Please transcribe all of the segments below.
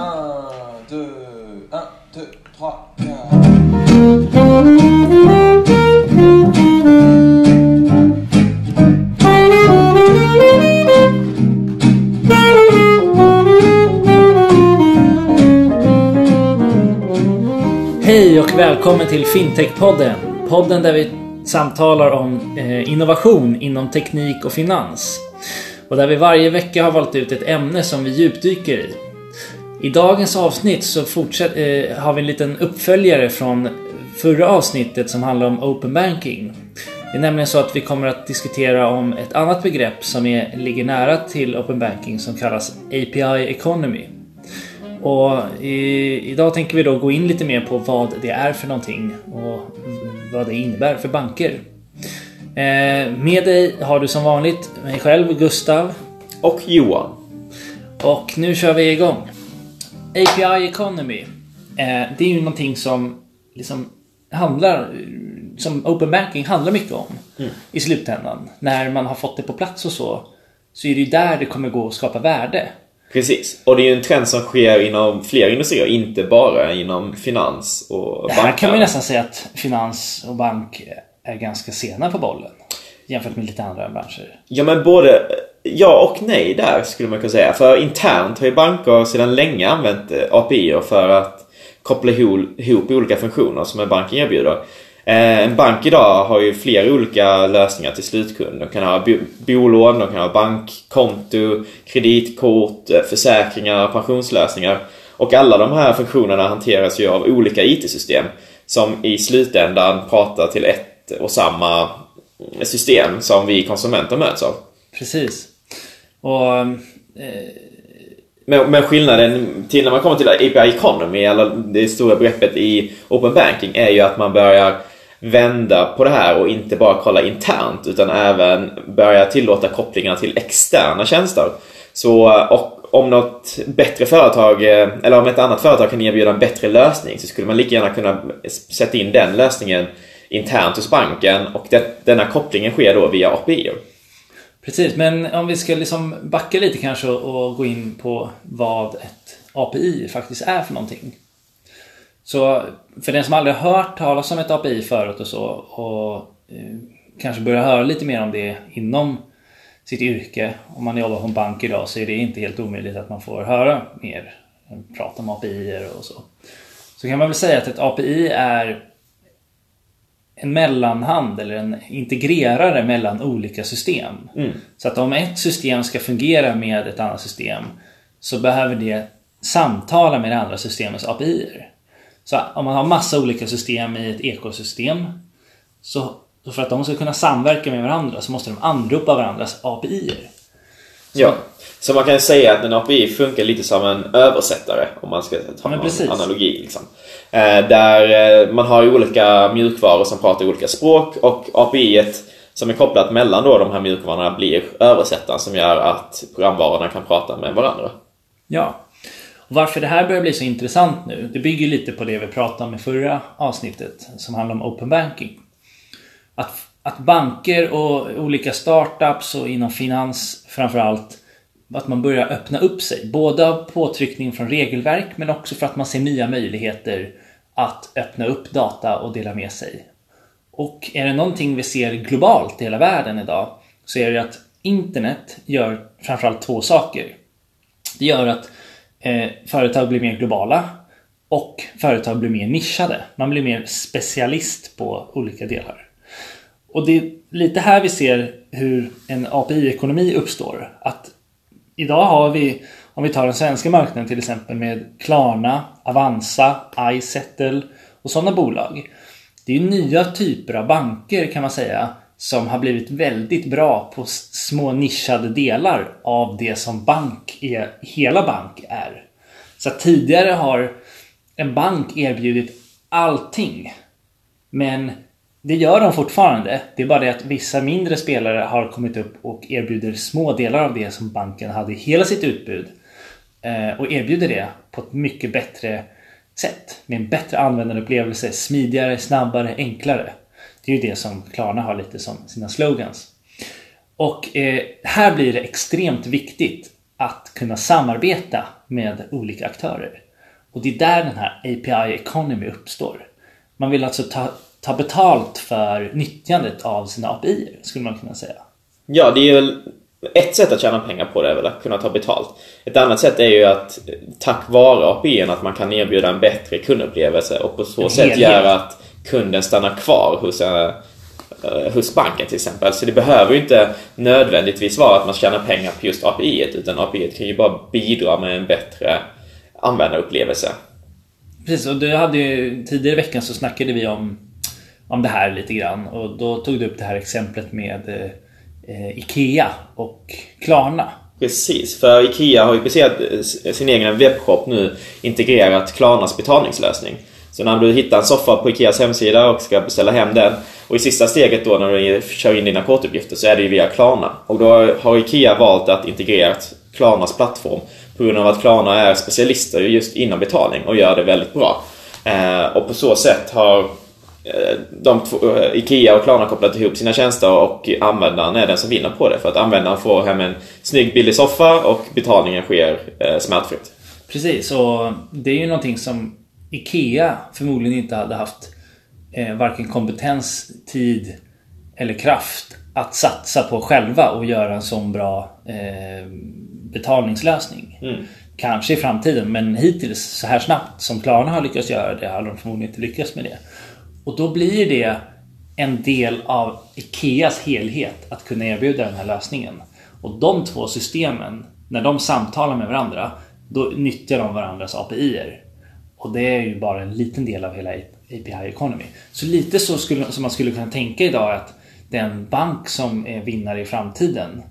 Un, deux, un, deux, trois, quatre. Hej och välkommen till Fintech-podden. Podden där vi samtalar om eh, innovation inom teknik och finans. Och där vi varje vecka har valt ut ett ämne som vi djupdyker i. I dagens avsnitt så fortsätt, eh, har vi en liten uppföljare från förra avsnittet som handlar om Open Banking. Det är nämligen så att vi kommer att diskutera om ett annat begrepp som är, ligger nära till Open Banking som kallas API Economy. Och i, idag tänker vi då gå in lite mer på vad det är för någonting och vad det innebär för banker. Eh, med dig har du som vanligt mig själv, Gustav. Och Johan. Och nu kör vi igång. API Economy. Eh, det är ju någonting som liksom handlar, som Open Banking handlar mycket om i slutändan. När man har fått det på plats och så, så är det ju där det kommer gå att skapa värde. Precis. Och det är ju en trend som sker inom fler industrier, inte bara inom finans och Det här banker. kan man nästan säga att finans och bank är ganska sena på bollen. Jämfört med lite andra branscher. Ja, men både ja och nej där skulle man kunna säga. För internt har ju banker sedan länge använt eh, API för att koppla ihop, olika funktioner som en bank erbjuder. Eh, en bank idag har ju flera olika lösningar till slutkund. De kan ha bolån, de kan ha bankkonto, kreditkort, eh, försäkringar, pensionslösningar. Och alla de här funktionerna hanteras ju av olika IT-system som i slutändan pratar till ett och samma mm, system som vi konsumenter möts av. Precis. Och eh, Men, men skillnaden till när man kommer till API Economy, eller det stora begreppet i Open Banking, är ju att man börjar vända på det här och inte bara kolla internt utan även börja tillåta kopplingar till externa tjänster. Så och om något bättre företag, eh, eller om ett annat företag kan erbjuda en bättre lösning så skulle man lika gärna kunna sätta in den lösningen internt hos banken och det, denna kopplingen sker då via API. Precis, men om vi ska liksom backa lite kanske och gå in på vad ett API faktiskt är för någonting. Så för den som aldrig har hört talas om ett API förut och så och eh, kanske börjar höra lite mer om det inom sitt yrke. Om man jobbar på en bank idag så är det inte helt omöjligt att man får höra mer prat om API och så. Så kan man väl säga att ett API är en mellanhand eller en integrerare mellan olika system. Så att om ett system ska fungera med ett annat system så behöver det samtala med det andra systemets API. Så om man har massa olika system i ett ekosystem så för att de ska kunna samverka med varandra så måste de anropa varandras API. Ja, så man kan säga att en API funkar lite som en översättare om man ska ta men en precis. analogi. Liksom. Eh, där eh, man har olika mjukvaror som pratar olika språk och API som är kopplat mellan då de här mjukvarorna blir översättaren som gör att programvarorna kan prata med varandra. Ja. Och varför det här börjar bli så intressant nu, det bygger lite på det vi pratade om i förra avsnittet som handlar om Open Banking. Att, att banker och olika startups och inom finans framförallt att man börjar öppna upp sig. Både av påtryckning från regelverk men också för att man ser nya möjligheter att öppna upp data och dela med sig. Och är det någonting vi ser globalt i hela världen idag så är det att internet gör framförallt två saker. Det gör att eh, företag blir mer globala och företag blir mer nischade. Man blir mer specialist på olika delar. Och det är lite här vi ser hur en API-ekonomi uppstår. Att idag har vi, om vi tar den svenska marknaden till exempel med Klarna, Avanza, iSettle och sådana bolag. Det är nya typer av banker kan man säga som har blivit väldigt bra på små nischade delar av det som bank är, hela bank är. Så att tidigare har en bank erbjudit allting. Men det gör de fortfarande. Det är bara det att vissa mindre spelare har kommit upp och erbjuder små delar av det som banken hade i hela sitt utbud. Eh, och erbjuder det på ett mycket bättre sätt. Med en bättre användarupplevelse, smidigare, snabbare, enklare. Det är ju det som Klarna har lite som sina slogans. Och eh, här blir det extremt viktigt att kunna samarbeta med olika aktörer. Och det är där den här API Economy uppstår. Man vill alltså ta, ta betalt för nyttjandet av sina API skulle man kunna säga. Ja, det är väl ett sätt att tjäna pengar på det är väl att kunna ta betalt. Ett annat sätt är ju att tack vare API att man kan erbjuda en bättre kundupplevelse och på så En sätt helhet. göra att kunden stannar kvar hos, eh, eh, hos banken till exempel. Så det behöver ju inte nödvändigtvis vara att man tjänar pengar på just API utan API kan ju bara bidra med en bättre användarupplevelse. Precis, och du hade ju, tidigare i veckan så snackade vi om, om det här lite grann och då tog du upp det här exemplet med eh, eh IKEA och Klarna. Precis, för IKEA har ju baserat eh, sin egen webbshop nu integrerat Klarnas betalningslösning. Så när du hittar en soffa på Ikeas hemsida och ska beställa hem den och i sista steget då när du kör in dina kortuppgifter så är det ju via Klarna. Och då har Ikea valt att integrera Klarnas plattform på grund av att Klarna är specialister just inom betalning och gör det väldigt bra. Eh, och på så sätt har de två, eh, Ikea och Klarna kopplat ihop sina tjänster och användaren är den som vinner på det. För att användaren får hem en snygg billig soffa och betalningen sker eh, smärtfritt. Precis, och det är ju någonting som IKEA förmodligen inte hade haft eh, varken kompetens, tid eller kraft att satsa på själva och göra en sån bra eh, betalningslösning. Kanske i framtiden, men hittills så här snabbt som Klarna har lyckats göra det har de förmodligen inte lyckats med det. Och då blir det en del av Ikeas helhet att kunna erbjuda den här lösningen. Och de två systemen, när de samtalar med varandra, då nyttjar de varandras API-er. Och det är ju bara en liten del av hela API Economy. Så lite så skulle, som man skulle kunna tänka idag att den bank som är vinnare i framtiden,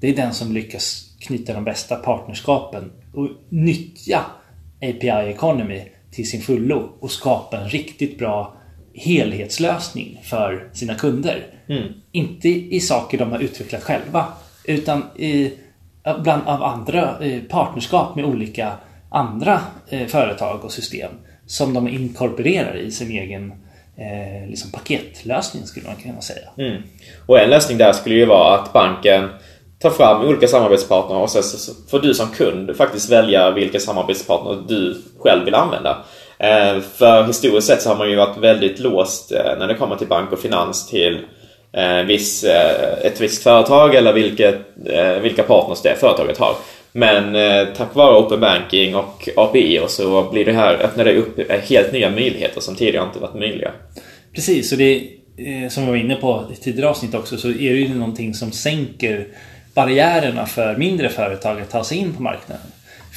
det är den som lyckas knyta de bästa partnerskapen och nyttja API Economy till sin fullo och skapa en riktigt bra helhetslösning för sina kunder. Inte i saker de har utvecklat själva utan i, bland av andra eh, partnerskap med olika andra eh, företag och system som de inkorporerar i sin egen eh, liksom paketlösning skulle man kunna säga. Mm. Och en lösning där skulle ju vara att banken tar fram olika samarbetspartner och sen så får du som kund faktiskt välja vilka samarbetspartner du själv vill använda. Eh, för historiskt sett så har man ju varit väldigt låst eh, när det kommer till bank och finans till eh, viss, ett visst företag eller vilket, vilka partners det företaget har. Men tack vare Open Banking och API och så blir det här, öppnar det upp helt nya möjligheter som tidigare inte varit möjliga. Precis, och det som vi var inne på i tidigare avsnitt också så är det ju någonting som sänker barriärerna för mindre företag att ta sig in på marknaden.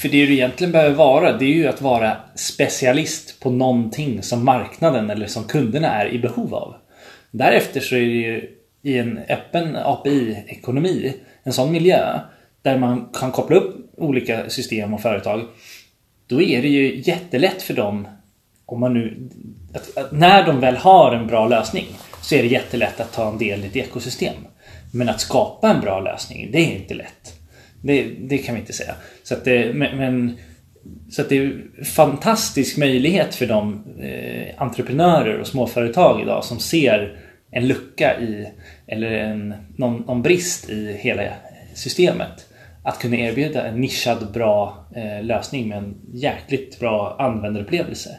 För det du egentligen behöver vara, det är ju att vara specialist på någonting som marknaden eller som kunderna är i behov av. Därefter så är det ju i en öppen API-ekonomi, en sån miljö, där man kan koppla upp olika system och företag, då är det ju jättelätt för dem, om man nu, att, att när de väl har en bra lösning, så är det jättelätt att ta en del i ett ekosystem. Men att skapa en bra lösning, det är inte lätt. Det, det kan vi inte säga. Så att det, men, så att det är en fantastisk möjlighet för de eh, entreprenörer och småföretag idag som ser en lucka i, eller en, någon, någon brist i hela systemet. Att kunna erbjuda en nischad bra eh, lösning med en jäkligt bra användarupplevelse.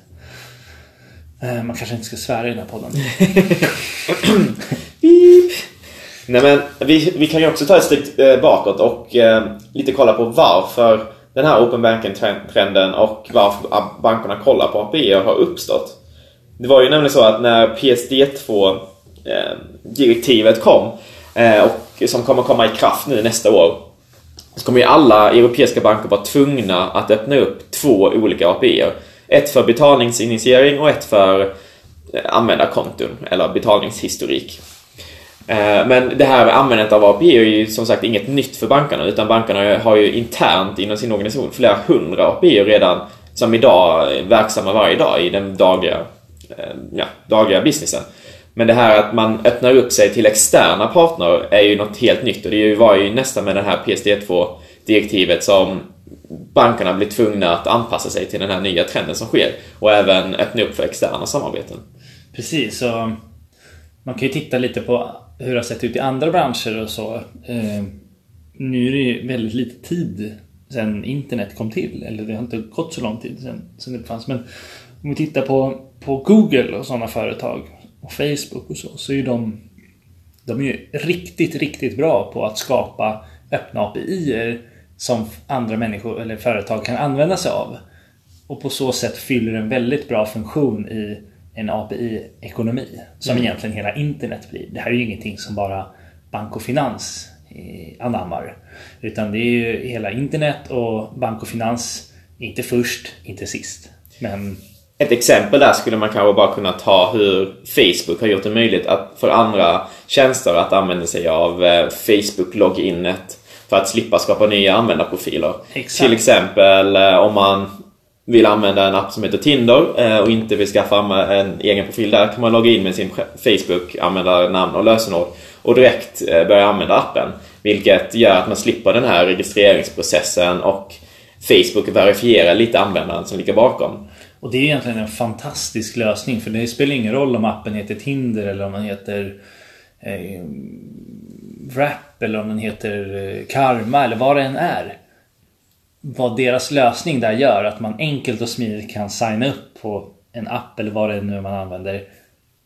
Eh, man kanske inte ska svära i den här podden. Nej men vi, vi kan ju också ta ett steg eh, bakåt och eh, lite kolla på varför den här open banking-trenden och varför bankerna kollar på API har uppstått. Det var ju nämligen så att när PSD2-direktivet eh, kom eh, och som kommer komma i kraft nu nästa år så kommer ju alla europeiska banker vara tvungna att öppna upp två olika API. Ett för betalningsinitiering och ett för eh, användarkonton eller betalningshistorik. Eh, men det här med användandet av API är ju som sagt inget nytt för bankerna utan bankerna har ju internt inom sin organisation flera hundra API redan som idag är verksamma varje dag i den dagliga, eh, ja, dagliga businessen. Men det här att man öppnar upp sig till externa partner är ju något helt nytt och det var ju nästan med det här PSD2-direktivet som bankerna blir tvungna att anpassa sig till den här nya trenden som sker och även öppna upp för externa samarbeten. Precis, så man kan ju titta lite på hur det har sett ut i andra branscher och så. Eh, nu är det ju väldigt lite tid sen internet kom till. Eller det har inte gått så lång tid sen, sedan det fanns. Men om vi tittar på, på Google och sådana företag och Facebook och så, så är de, de är ju riktigt, riktigt bra på att skapa öppna API som andra människor eller företag kan använda sig av. Och på så sätt fyller en väldigt bra funktion i en API-ekonomi som mm. egentligen hela internet blir. Det här är ju ingenting som bara bank och finans eh, anammar. Utan det är ju hela internet och bank och finans, inte först, inte sist. Men ett exempel där skulle man kanske bara kunna ta hur Facebook har gjort det möjligt att för andra tjänster att använda sig av eh, Facebook-loginet för att slippa skapa nya användarprofiler. Exakt. Till exempel eh, om man vill använda en app som heter Tinder eh, och inte vill skaffa en egen profil där kan man logga in med sin Facebook användarnamn och lösenord och direkt eh, börja använda appen. Vilket gör att man slipper den här registreringsprocessen och Facebook verifierar lite användaren som ligger bakom. Och det är egentligen en fantastisk lösning för det spelar ingen roll om appen heter Tinder eller om den heter eh, Wrap eller om den heter eh, Karma eller vad det än är. Vad deras lösning där gör, att man enkelt och smidigt kan signa upp på en app eller vad det är nu man använder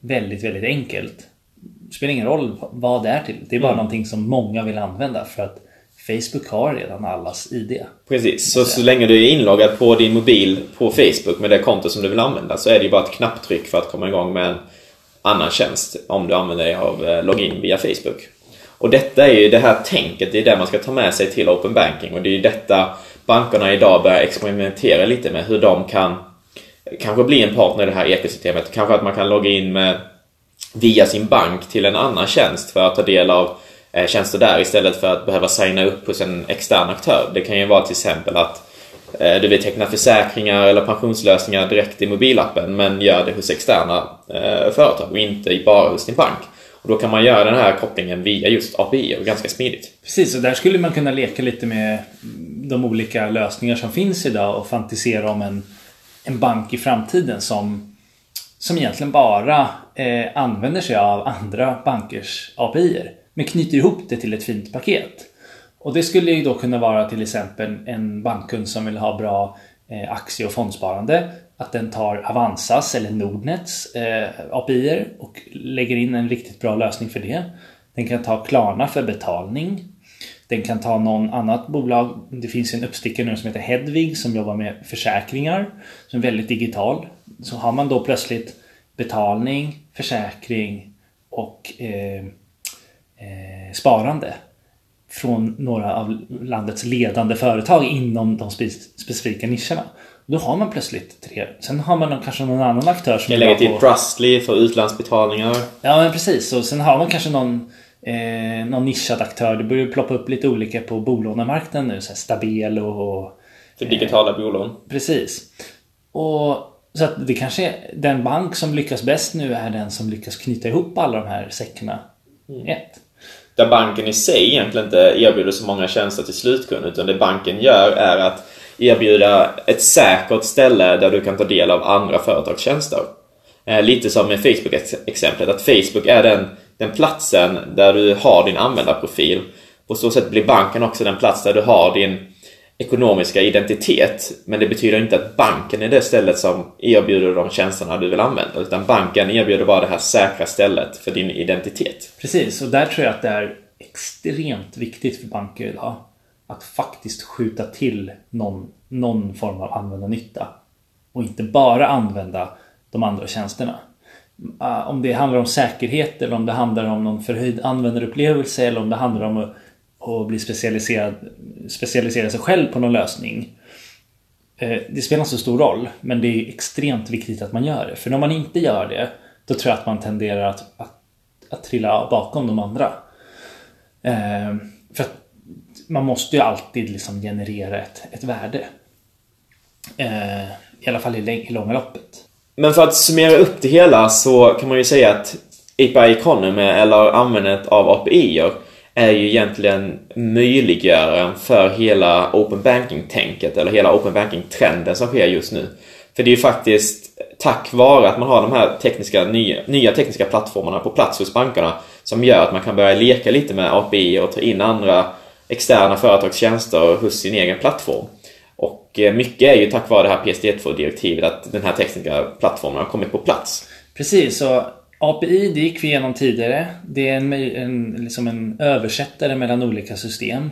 väldigt, väldigt enkelt. Det spelar ingen roll vad det är till. Det är bara mm. någonting som många vill använda för att Facebook har redan allas ID. Precis, så, så länge du är inloggad på din mobil på Facebook med det konto som du vill använda så är det ju bara ett knapptryck för att komma igång med en annan tjänst om du använder dig av eh, login via Facebook. Och detta är ju det här tänket, det är det man ska ta med sig till Open Banking och det är ju detta bankerna idag börjar experimentera lite med hur de kan kanske bli en partner i det här ekosystemet. Kanske att man kan logga in med via sin bank till en annan tjänst för att ta del av Eh, tjänster där istället för att behöva signa upp hos en extern aktör. Det kan ju vara till exempel att eh, du vill teckna försäkringar eller pensionslösningar direkt i mobilappen men gör det hos externa eh, företag och inte bara hos din bank. Och då kan man göra den här kopplingen via just API och ganska smidigt. Precis, och där skulle man kunna leka lite med de olika lösningar som finns idag och fantisera om en, en bank i framtiden som, som egentligen bara eh, använder sig av andra bankers API. Men knyter ihop det till ett fint paket. Och det skulle ju då kunna vara till exempel en bankkund som vill ha bra Eh, aktie och fondsparande. Att den tar Avanzas eller Nordnets eh, API och lägger in en riktigt bra lösning för det. Den kan ta Klarna för betalning. Den kan ta någon annat bolag. Det finns en uppstickare nu som heter Hedvig som jobbar med försäkringar. Som är väldigt digital. Så har man då plötsligt betalning, försäkring och eh, eh, sparande från några av landets ledande företag inom de spe specifika nischerna. Då har man plötsligt tre. Sen har man kanske någon annan aktör som... Jag lägger till Trustly för utlandsbetalningar. Ja men precis. Och sen har man kanske någon, eh, någon nischad aktör. Det börjar ploppa upp lite olika på bolånemarknaden nu. Så här Stabelo och... För digitala eh, bolån. Precis. Och så att det kanske är den bank som lyckas bäst nu är den som lyckas knyta ihop alla de här säckarna. Mm. Ett. Där banken i sig egentligen inte erbjuder så många tjänster till slutkunden utan det banken gör är att erbjuda ett säkert ställe där du kan ta del av andra företags tjänster. Eh, lite som med Facebook-exemplet, att Facebook är den, den platsen där du har din användarprofil. På så sätt blir banken också den plats där du har din ekonomiska identitet. Men det betyder inte att banken är det stället som erbjuder de tjänsterna du vill använda. Utan banken erbjuder bara det här säkra stället för din identitet. Precis, och där tror jag att det är extremt viktigt för banker idag. Att faktiskt skjuta till någon, någon form av användarnytta. Och inte bara använda de andra tjänsterna. Ah, om det handlar om säkerhet eller om det handlar om någon förhöjd användarupplevelse eller om det handlar om att och bli specialiserad, specialisera sig själv på någon lösning. Eh, det spelar inte så stor roll, men det är extremt viktigt att man gör det. För när man inte gör det, då tror jag att man tenderar att, att, att trilla bakom de andra. Eh, för att man måste ju alltid liksom generera ett, ett värde. Eh, I alla fall i, i långa loppet. Men för att summera upp det hela så kan man ju säga att API Economy eller användandet av API, är ju egentligen möjliggöraren för hela Open Banking-tänket eller hela Open Banking-trenden som sker just nu. För det är ju faktiskt tack vare att man har de här tekniska, nya, nya tekniska plattformarna på plats hos bankerna som gör att man kan börja leka lite med API och ta in andra externa företagstjänster hos sin egen plattform. Och eh, mycket är ju tack vare det här PSD2-direktivet att den här tekniska plattformen har kommit på plats. Precis, så API det gick vi igenom tidigare. Det är en, en, liksom en översättare mellan olika system.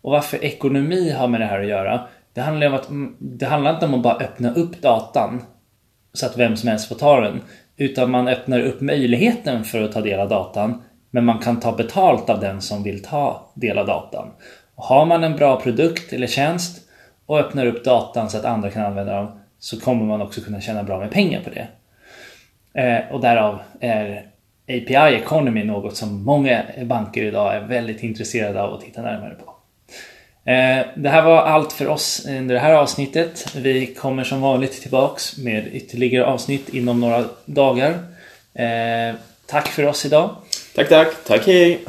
Och varför ekonomi har med det här att göra? Det handlar, om att, mm, det handlar inte om att bara öppna upp datan så att vem som helst får ta den. Utan man öppnar upp möjligheten för att ta del av datan. Men man kan ta betalt av den som vill ta del av datan. Och har man en bra produkt eller tjänst och öppnar upp datan så att andra kan använda dem så kommer man också kunna tjäna bra med pengar på det. Eh, och därav är API Economy något som många banker idag är väldigt intresserade av att titta närmare på. Eh, det här var allt för oss under det här avsnittet. Vi kommer som vanligt tillbaks med ytterligare avsnitt inom några dagar. Eh, tack för oss idag. Tack, tack. Tack, hej.